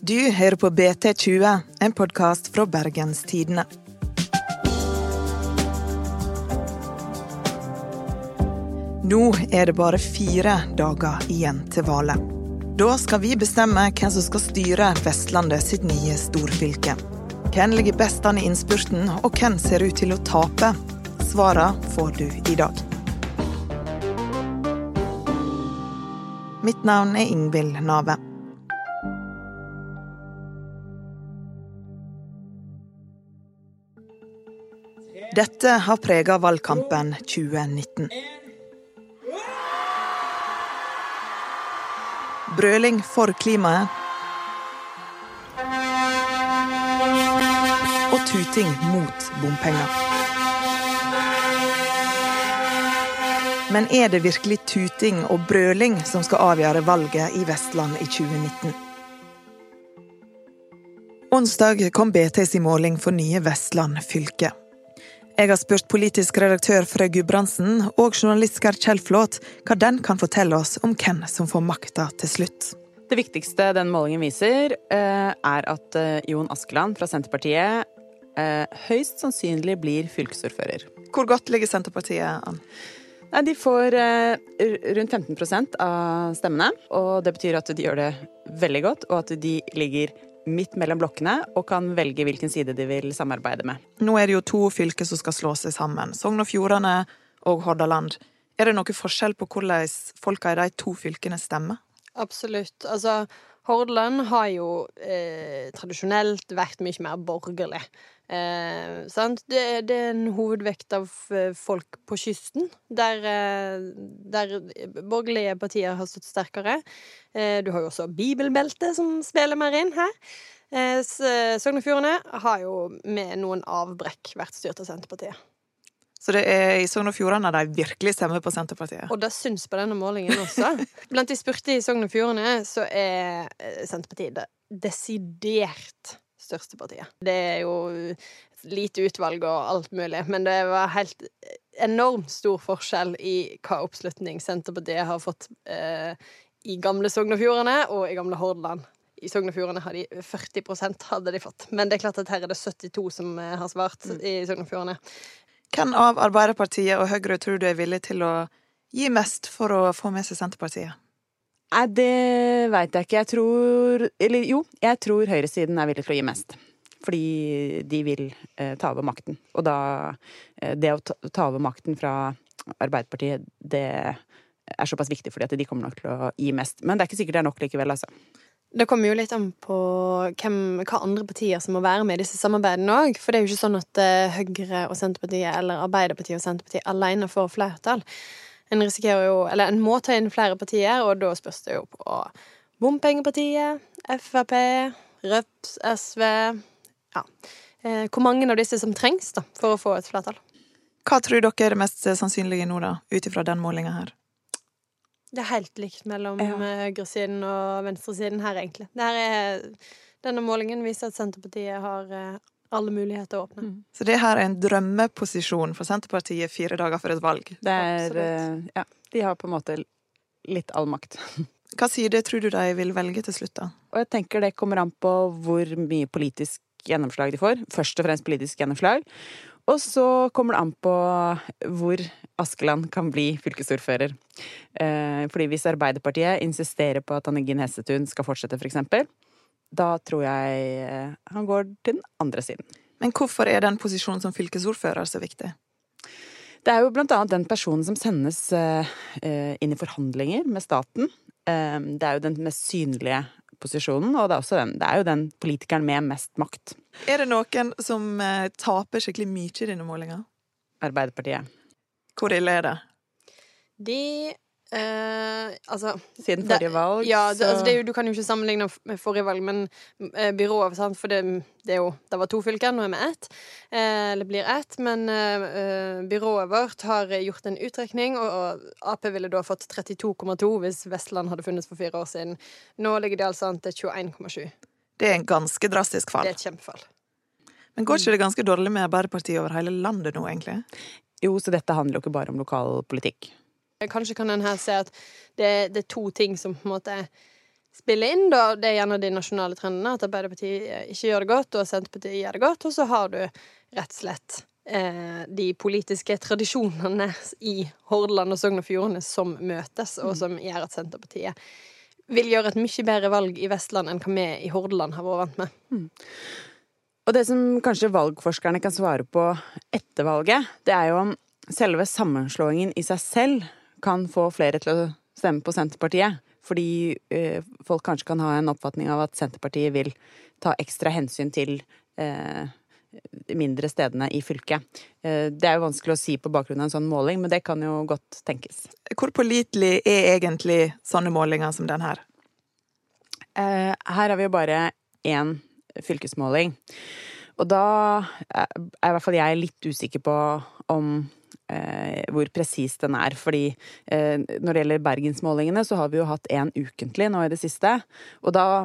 Du hører på BT20, en podkast fra Bergens Tidende. Nå er det bare fire dager igjen til valget. Da skal vi bestemme hvem som skal styre Vestlandet sitt nye storfylke. Hvem ligger best an i innspurten, og hvem ser ut til å tape? Svarene får du i dag. Mitt navn er Ingvild Nave. Dette har prega valgkampen 2019. Brøling for klimaet. Og tuting mot bompenger. Men er det virkelig tuting og brøling som skal avgjøre valget i Vestland i 2019? Onsdag kom BTs måling for nye Vestland fylke. Jeg har spurt politisk redaktør Frøy Gudbrandsen og journalist Gerd Kjellflot hva den kan fortelle oss om hvem som får makta til slutt. Det viktigste den målingen viser, eh, er at eh, Jon Askeland fra Senterpartiet eh, høyst sannsynlig blir fylkesordfører. Hvor godt ligger Senterpartiet an? De får rundt 15% av stemmene, og det betyr at de gjør det veldig godt, og at de ligger midt mellom blokkene og kan velge hvilken side de vil samarbeide med. Nå er det jo to fylker som skal slå seg sammen. Sogn og Fjordane og Hordaland. Er det noe forskjell på hvordan folka i de to fylkene stemmer? Absolutt. Altså, Hordaland har jo eh, tradisjonelt vært mye mer borgerlig. Eh, det, det, er en hovedvekt av eh, folk på kysten, der, eh, der borgerlige partier har stått sterkere. Eh, du har jo også bibelbeltet som spiller mer inn her. Eh, Sogn og Fjordane har jo med noen avbrekk vært styrt av Senterpartiet. Så det er i Sogn og Fjordane de virkelig stemmer på Senterpartiet. Og det syns på denne målingen også. Blant de spurte i Sogn og Fjordane så er eh, Senterpartiet det desidert største partiet. Det er jo lite utvalg og alt mulig, men det var helt enormt stor forskjell i hva oppslutning Senterpartiet har fått eh, i gamle Sogn og Fjordane og i gamle Hordaland. I Sogn og Fjordane har de 40% hadde de fått. Men det er klart at her er det 72 som eh, har svart i Sogn og Fjordane. Hvem av Arbeiderpartiet og Høyre tror du er villig til å gi mest for å få med seg Senterpartiet? Nei, det veit jeg ikke. Jeg tror Eller jo, jeg tror høyresiden er villig til å gi mest. Fordi de vil eh, ta over makten. Og da eh, Det å ta, over makten fra Arbeiderpartiet, det er såpass viktig fordi at de kommer nok til å gi mest. Men det er ikke sikkert det er nok likevel, altså. Det kommer jo litt an på hvem, hva andre partier som må være med i disse samarbeidene òg. For det er jo ikke sånn at uh, Høyre og Senterpartiet eller Arbeiderpartiet og Senterpartiet alene får flertall. En risikerer jo Eller en må ta inn flere partier, og da spørs det jo på Bompengepartiet, Frp, Rødt, SV Ja. Uh, hvor mange av disse som trengs da, for å få et flertall. Hva tror dere er det mest sannsynlige nå, da, ut ifra den målinga her? Det er helt likt mellom ja. Eh, høyresiden og venstresiden her, egentlig. Er, denne målingen viser at Senterpartiet har eh, alle muligheter å åpne. Mm. Så det her er en drømmeposisjon for Senterpartiet fire dager før et valg? Det er eh, Ja. De har på en måte litt all makt. Hva side tror du de vil velge til slutt, da? Og jeg tenker det kommer an på hvor mye politisk gjennomslag de får. Først og fremst politisk gjennomslag. Og så kommer det an på hvor Askeland kan bli fylkesordfører. Eh, fordi hvis Arbeiderpartiet insisterer på at Anne Gin Hestetun skal fortsette, for eksempel, da tror jeg eh, han går til den andre siden. Men hvorfor er den posisjonen som fylkesordfører så viktig? Det er jo blant annet den personen som sendes eh, inn i forhandlinger med staten. Det er jo den mest synlige posisjonen, og det er, den, det er, jo den politikeren med mest makt. Er det noen som eh, taper skikkelig mye i dine målinger? Arbeiderpartiet. Hvor ille er det? De Eh, altså Siden forrige valg, ja, det, altså, det, du kan jo ikke sammenligne med forrige valg, men eh, byrået sant? For det, det, er jo Det var to fylker, nå er vi ett. Eh, eller blir ett. Men eh, eh, byrået vårt har gjort en utrekning, og, og Ap ville da fått 32,2 hvis Vestland hadde funnes for fire år siden. Nå ligger de altså an til 21,7. Det er en ganske drastisk fall. Det er et kjempefall. Men går ikke det ganske dårlig med Arbeiderpartiet over hele landet nå, egentlig? Jo, så dette handler jo ikke bare om lokal politikk. Kanskje kan en her se at det, det, er to ting som på en måte spiller inn, da. Det er gjerne de nasjonale trendene, at Arbeiderpartiet ikke gjør det godt, og Senterpartiet gjør det godt. Og så har du rett og slett eh, de politiske tradisjonene i Hordaland og Sogn og Fjordane som møtes, og som gjør at Senterpartiet vil gjøre et mye bedre valg i Vestland enn hva vi i Hordaland har vært vant med. Og det som kanskje valgforskerne kan svare på etter valget, det er jo om selve sammenslåingen i seg selv kan få flere til å stemme på Senterpartiet. Fordi eh, folk kanskje kan ha en oppfatning av at Senterpartiet vil ta ekstra hensyn til eh, de mindre stedene i fylket. Eh, det er jo vanskelig å si på bakgrunn av en sånn måling, men det kan jo godt tenkes. Hvor pålitelig er egentlig sånne målinger som den her? Eh, her har vi jo bare én fylkesmåling. Og da er i hvert fall jeg litt usikker på om eh, hvor presis den er. Fordi eh, når det gjelder bergensmålingene, så har vi jo hatt én ukentlig nå i det siste. Og da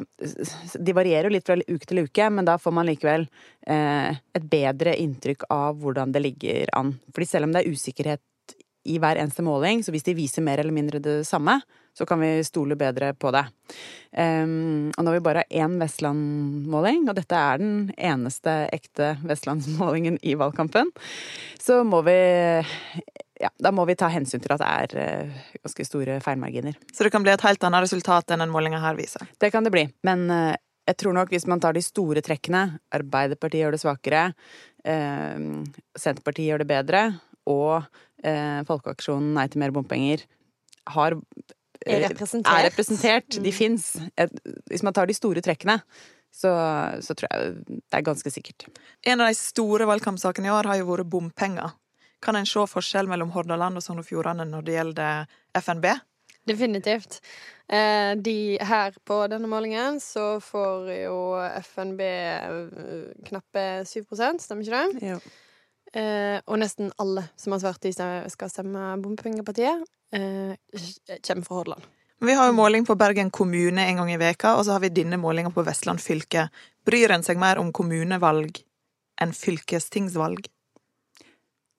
De varierer jo litt fra uke til uke, men da får man likevel eh, et bedre inntrykk av hvordan det ligger an. Fordi selv om det er usikkerhet i hver eneste måling, så hvis de viser mer eller mindre det samme, så kan vi stole bedre på det. Um, og når vi bare har én Vestland-måling, og dette er den eneste ekte Vestlandsmålingen i valgkampen, så må vi ja, da må vi ta hensyn til at det er uh, ganske store feilmarginer. Så det kan bli et helt annet resultat enn den målinga her viser? Det kan det bli. Men uh, jeg tror nok hvis man tar de store trekkene, Arbeiderpartiet gjør det svakere, uh, Senterpartiet gjør det bedre, og Folkeaksjonen Nei til mer bompenger har er representert. Er representert. De mm. fins. Hvis man tar de store trekkene, så, så, tror jeg det er ganske sikkert. En av de store valgkampsakene i år har jo vært bompenger. Kan en se forskjell mellom Hordaland og Sogn og Fjordane når det gjelder FNB? Definitivt. Eh, de her på denne målingen så får jo FNB eh, knappe 7 stemmer ikke det? Jo. Eh, og nesten alle som har svart de skal stemme Bompengepartiet, eh, kommer fra Hordaland. Vi har jo måling på Bergen kommune en gang i veka, og så har vi denne målinga på Vestland fylke. Bryr en seg mer om kommunevalg enn fylkestingsvalg?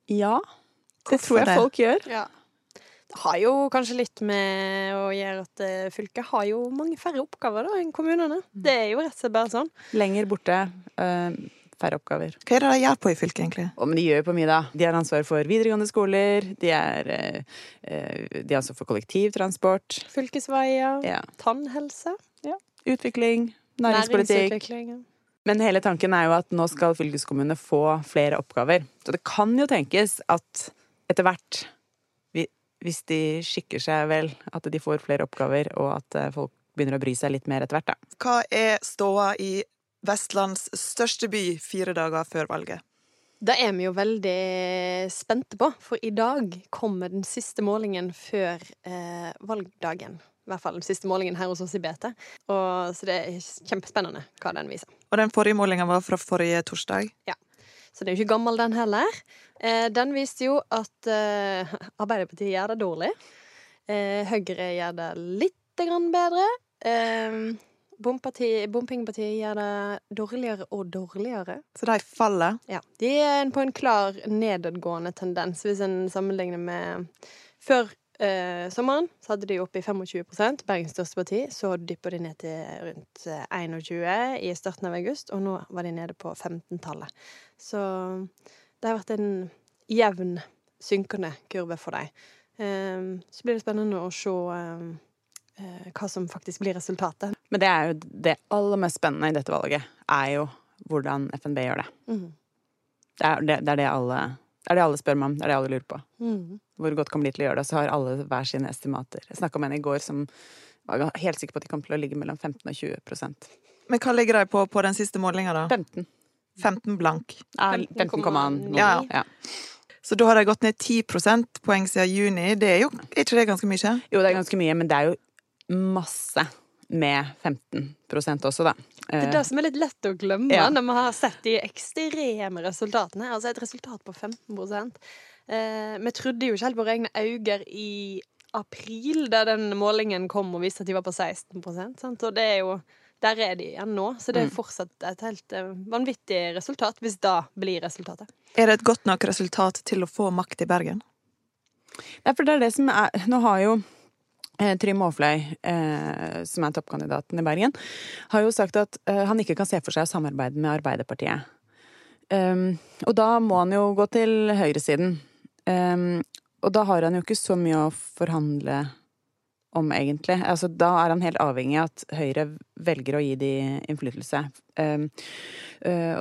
Ja, det Hvorfor tror jeg det? folk gjør. Ja. Det har jo kanskje litt med å gjøre at eh, fylket har jo mange færre oppgaver da enn kommunene. Mm. Det er jo rett og slett bare sånn. Lenger borte. Øh færre oppgaver. Hva er det de gjør på i fylket, egentlig? Oh, men de gjør på mye, da. De har ansvar for videregående skoler, de, er, eh, de har ansvar for kollektivtransport. Fylkesveier. Ja. Tannhelse. Ja. Utvikling. Næringspolitikk. Men hele tanken er jo at nå skal fylkeskommunene få flere oppgaver. Så det kan jo tenkes at etter hvert, hvis de skikker seg vel, at de får flere oppgaver, og at eh, folk begynner å bry seg litt mer etter hvert, da. Hva er ståa i Vestlands største by fire dager før valget. Det er vi jo veldig spente på, for i dag kommer den siste målingen før eh, valgdagen. I hvert fall den siste målingen her hos oss i BT. Og, så det er kjempespennende hva den viser. Og den forrige målingen var fra forrige torsdag? Ja. Så det er jo ikke gammel, den heller. Eh, den viste jo at eh, Arbeiderpartiet gjør det dårlig. Eh, Høyre gjør det litt grann bedre. Bompengpartiet gjør det dårligere og dårligere. Så de faller? Ja. De er på en klar nedadgående tendens, hvis en sammenligner med Før eh, sommeren så hadde de oppe i 25 Bergens største parti. Så dyppa de ned til rundt 21 eh, i starten av august, og nå var de nede på 15-tallet. Så det har vært en jevn synkende kurve for dem. Eh, så blir det spennende å se eh, hva som faktisk blir resultatet. Men det er jo det aller mest spennende i dette valget, er jo hvordan FNB gjør det. Mm. Det, er, det, det, er det, alle, det, er det alle spør meg om, det er det alle lurer på. Mm. Hvor godt kan de til å gjøre det. Så har alle hver sine estimater. Jeg snakka med en i går som var helt sikker på at de kom til å ligge mellom 15 og 20% Men hva ligger de på på den siste målinga, da? 15. 15 blank. Ja, 15,9. Ja, ja. Så da har de gått ned 10 prosentpoeng siden juni. Det er jo ikke det ganske mye? Jo, det er ganske mye, men det er jo masse med 15 også, da. Det er det som er litt lett å glemme ja. når vi har sett de ekstreme resultatene. Altså et resultat på 15 eh, Vi trodde jo ikke helt på våre egne øyne i april, da den målingen kom og viste at de var på 16 sant? Og det er jo der er de igjen nå, så det er mm. fortsatt et helt eh, vanvittig resultat, hvis da blir resultatet. Er det et godt nok resultat til å få makt i Bergen? Ja, for det er det som er Nå har jo eh, Trym Aafløy, eh, som er toppkandidaten i Bergen, har jo sagt at eh, han ikke kan se for seg å samarbeide med Arbeiderpartiet. Um, og da må han jo gå til høyresiden. Um, og da har han jo ikke så mye å forhandle om, egentlig. Altså, da er han helt avhengig av at Høyre velger å gi de innflytelse. Uh,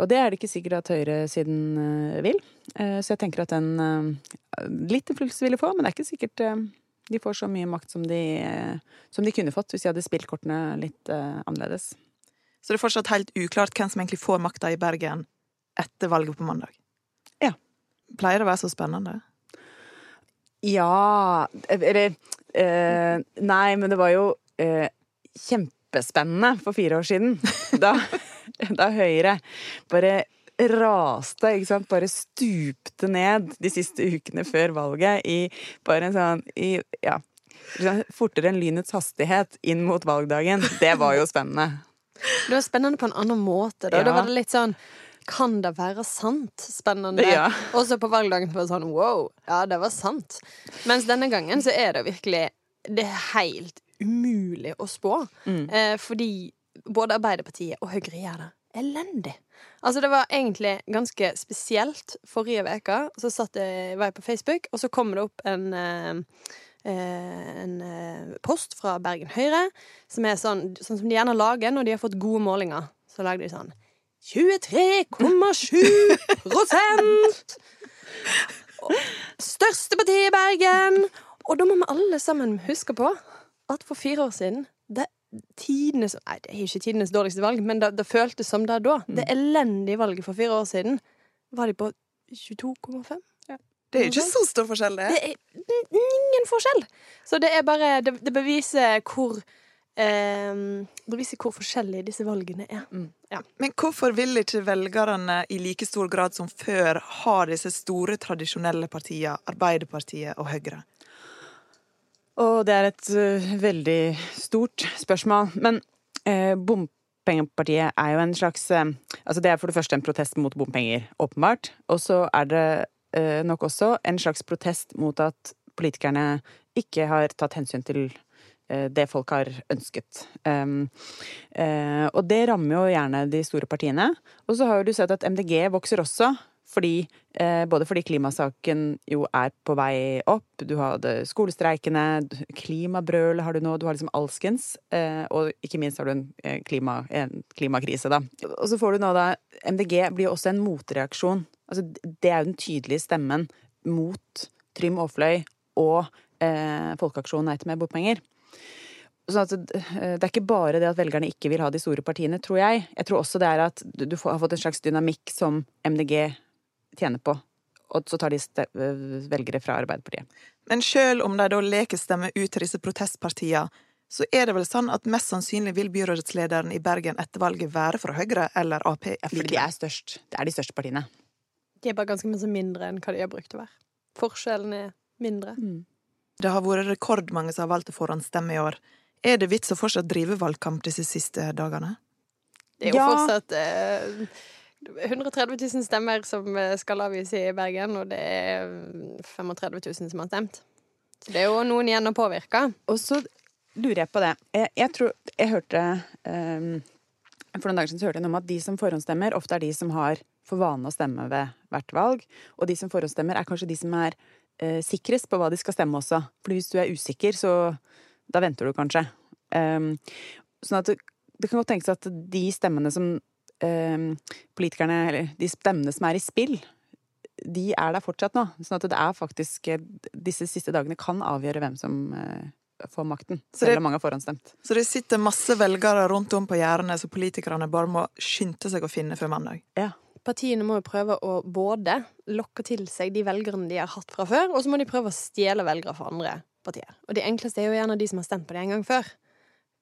og det er det ikke sikkert at høyresiden vil. Så jeg tenker at den litt innflytelse vil de få, men det er ikke sikkert de får så mye makt som de, som de kunne fått hvis de hadde spilt kortene litt annerledes. Så det er fortsatt helt uklart hvem som egentlig får makta i Bergen etter valget på mandag? Ja. Pleier det å være så spennende? Ja Eller eh, Nei, men det var jo eh, kjempespennende for fire år siden. Da, da Høyre bare raste, ikke sant, bare stupte ned de siste ukene før valget i bare en sånn i, ja, fortere enn lynets hastighet inn mot valgdagen. Det var jo spennende. Det var spennende på en annen måte. Da, ja. da var det litt sånn kan det være sant? Spennende. Ja. Og så på valgdagen var det sånn wow, ja, det var sant. Mens denne gangen så er det virkelig Det er helt umulig å spå. Mm. Eh, fordi både Arbeiderpartiet og Høyre gjør det elendig. Altså, det var egentlig ganske spesielt. Forrige uke så satt jeg, var jeg på Facebook, og så kommer det opp en eh, eh en eh, post fra Bergen Høyre, som er sånn, sånn som de gjerne lager når de har fått gode målinger. Så lagde de sånn 23,7 Største parti i Bergen! Og da må vi alle sammen huske på at for fire år siden tidenes, Nei, det er ikke tidenes dårligste valg, men det, det føltes som det da. Mm. Det elendige valget for fire år siden var de på 22,5. Ja. Det er ikke så stor forskjell, det. Det er ingen forskjell. Så det er bare Det, det beviser hvor eh, beviser hvor forskjellige disse valgene er. Mm. Ja. Men hvorfor vil ikke velgerne i like stor grad som før ha disse store, tradisjonelle partiene, Arbeiderpartiet og Høyre? Og det er et uh, veldig stort spørsmål. Men uh, bompengepartiet er jo en slags uh, Altså det er for det første en protest mot bompenger, åpenbart. Og så er det nok også en slags protest mot at politikerne ikke har tatt hensyn til det folk har ønsket. Um, uh, og det rammer jo gjerne de store partiene. Og så har du sett at MDG vokser også. Fordi, eh, både fordi klimasaken jo er på vei opp, du hadde skolestreikene, klimabrøl har du nå, du har liksom alskens. Eh, og ikke minst har du en, klima, en, klimakrise, da. Og så får du nå da MDG blir jo også en motreaksjon. Altså, det er jo den tydelige stemmen mot Trym Aafløy og eh, Folkeaksjonen Nei til mer bompenger. Sånn at eh, det er ikke bare det at velgerne ikke vil ha de store partiene, tror jeg. Jeg tror også det er at du har fått en slags dynamikk som MDG tjener på. Og så tar de velgere fra Arbeiderpartiet. Men sjøl om de da leker stemme ut til disse protestpartiene, så er det vel sånn at mest sannsynlig vil byrådslederen i Bergen etter valget være fra Høyre eller Ap? De er størst. Det er de største partiene. De er bare ganske mye mindre enn hva de har brukt å være. Forskjellen er mindre. Mm. Det har vært rekordmange som har valgt å forhåndsstemme i år. Er det vits å fortsatt drive valgkamp disse siste dagene? Det er jo ja. fortsatt eh, 130 000 stemmer som eh, skal avgis i Bergen, og det er 35 000 som har stemt. Så det er jo noen igjen å påvirke. Og så lurer jeg på det. Jeg, jeg tror Jeg hørte um, For noen dager siden så hørte jeg noe om at de som forhåndsstemmer, ofte er de som har for vane å stemme ved hvert valg. Og de som forhåndsstemmer, er kanskje de som er uh, sikrest på hva de skal stemme også. For hvis du er usikker, så da venter du kanskje. Um, sånn at det, det, kan godt tenkes at de stemmene som politikerne Eller de stemmene som er i spill, de er der fortsatt nå. Sånn at det er faktisk Disse siste dagene kan avgjøre hvem som uh, får makten. Selv om mange har forhåndsstemt. Så det sitter masse velgere rundt om på gjerdene så politikerne bare må skynde seg å finne før mandag? Ja. Partiene må jo prøve å både lokke til seg de velgerne de har hatt fra før, og så må de prøve å stjele velgere fra andre partier. Og de enkleste er jo gjerne de som har stemt på det en gang før.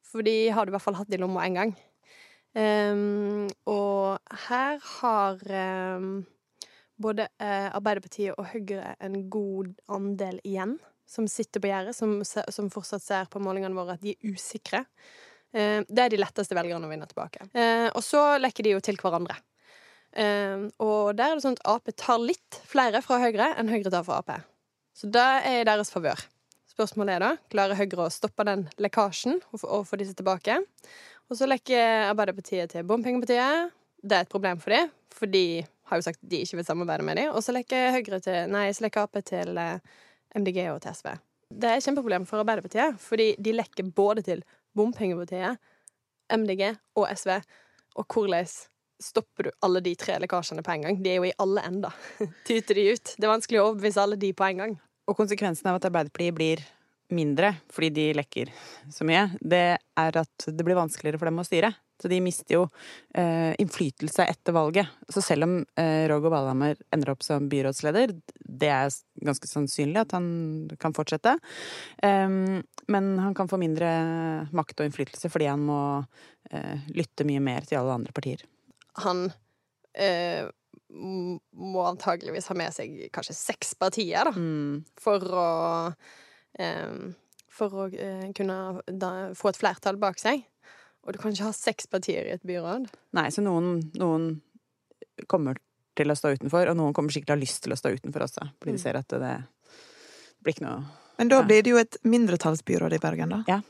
For de har du i hvert fall hatt i lomma en gang. Um, og her har um, både uh, Arbeiderpartiet og Høyre en god andel igjen som sitter på gjerdet, som, som, fortsatt ser på målingene våre at de er usikre. Uh, det er de letteste velgerne å vinne tilbake. Og så lekker de jo til hverandre. og der er det sånn at Ap tar litt flere fra Høyre enn Høyre tar fra Ap. Så det er i deres favør. Spørsmålet er da klarer Høyre å stoppe den lekkasjen og få disse tilbake. Og så lekker Arbeiderpartiet til bompengepartiet. Det er et problem for dem, for de har jo sagt at de ikke vil samarbeide med dem. Og så lekker Høyre til, nei, så lekker Ap til eh, MDG og til SV. Det er et kjempeproblem for Arbeiderpartiet, fordi de lekker både til bompengepartiet, MDG og SV. Og hvordan stopper du alle de tre lekkasjene på en gang? De er jo i alle ender. Tyter de ut. Det er vanskelig å overbevise alle de på en gang. Og konsekvensen av at Arbeiderpartiet blir mindre fordi de lekker så mye, det er at det blir vanskeligere for dem å styre. Så de mister jo eh, innflytelse etter valget. Så selv om eh, Roger Valhammer ender opp som byrådsleder, det er ganske sannsynlig at han kan fortsette, um, men han kan få mindre makt og innflytelse fordi han må eh, lytte mye mer til alle andre partier. Han eh, må antageligvis ha med seg kanskje seks partier, da, Mm. for å eh, For å eh, kunne da, få et flertall bak seg. Og du kan ikke ha seks partier i et byråd. Nei, så noen, noen kommer til å stå utenfor, og noen kommer sikkert til å ha lyst til å stå utenfor også, fordi de Mm. ser at det, det blir ikke noe Men da Ja. blir det jo et mindretallsbyråd i Bergen, da.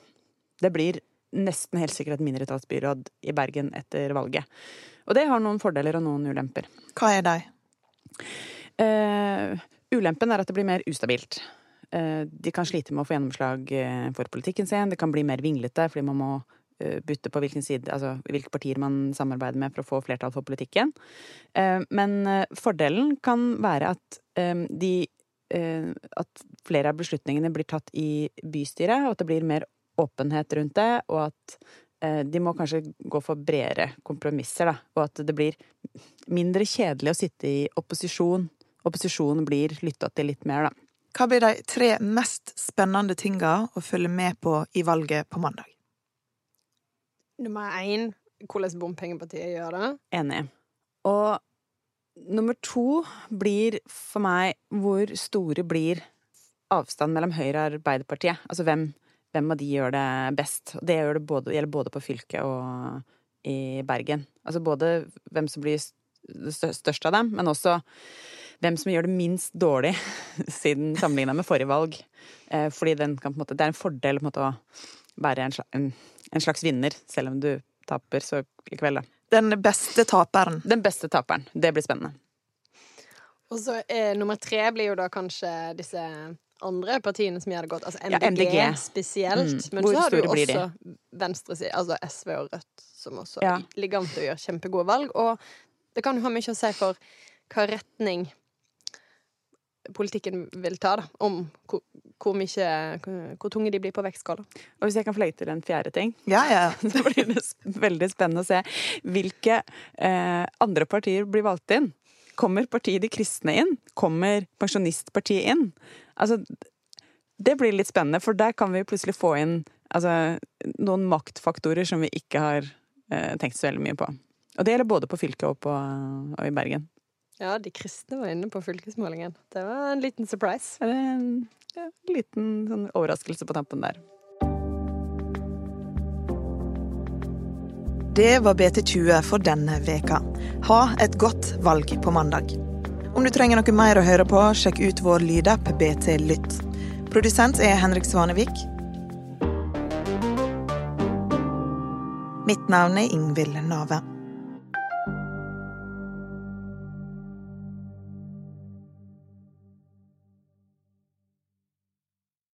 Det blir nesten helt sikkert et mindretallsbyråd i Bergen etter valget. Og det har noen fordeler og noen ulemper. Hva er de? Uh, ulempen er at det blir mer ustabilt. Eh, de kan slite med å få gjennomslag eh, for politikken sin. Det kan bli mer vinglete fordi man må eh, bytte på hvilken side, altså hvilke partier man samarbeider med for å få flertall for politikken. Men fordelen kan være at de At flere av beslutningene blir tatt i bystyret, og at det blir mer åpenhet rundt det, og at de må kanskje gå for bredere kompromisser, da. Og at det blir mindre kjedelig å sitte i opposisjon. Opposisjonen blir lytta til litt mer, da. Hva blir de tre mest spennende tinga å følge med på i valget på mandag? Nummer én hvordan bompengepartiet gjør det. Enig. Og nummer to blir for meg hvor store blir avstanden mellom Høyre og Arbeiderpartiet. Altså hvem, hvem av de gjør det best. Og det gjør det både, gjelder både på fylket og i Bergen. Altså både hvem som blir stø- størst av dem, men også hvem som gjør det minst dårlig siden sammenligna med forrige valg. Eh, fordi den kan, på en måte, det er en fordel på en måte, å være en slags, en, en slags vinner, selv om du taper så likevel, da. Den beste taperen. Den beste taperen. Det blir spennende. Og så eh, nummer tre blir jo da kanskje disse andre partiene som gjør det godt. Altså Ja, MDG, MDG. spesielt. Mm. Men Hvor så har du også venstresiden, altså SV og Rødt, som også Ja. ligger an til å gjøre kjempegode valg. Og det kan jo ha mye å si for hva retning politikken vil ta, da. Om hvor, hvor mye hvor, hvor tunge de blir på vektskåla. Og hvis jeg kan få legge til en fjerde ting, Ja, ja. så blir det veldig spennende å se hvilke eh, andre partier blir valgt inn. Kommer partiet De kristne inn? Kommer Pensjonistpartiet inn? Altså, det blir litt spennende, for der kan vi plutselig få inn altså, noen maktfaktorer som vi ikke har eh, tenkt så veldig mye på. Og det gjelder både på fylket og, på, og i Bergen. Ja, de kristne var inne på fylkesmålingen. Det var en liten surprise. En ja, liten sånn overraskelse på tampen der. Det var BT20 for denne veka. Ha et godt valg på mandag. Om du trenger noe mer å høre på, sjekk ut vår lydapp BT Lytt. Produsent er Henrik Svanevik. Mitt navn er Ingvild Nave.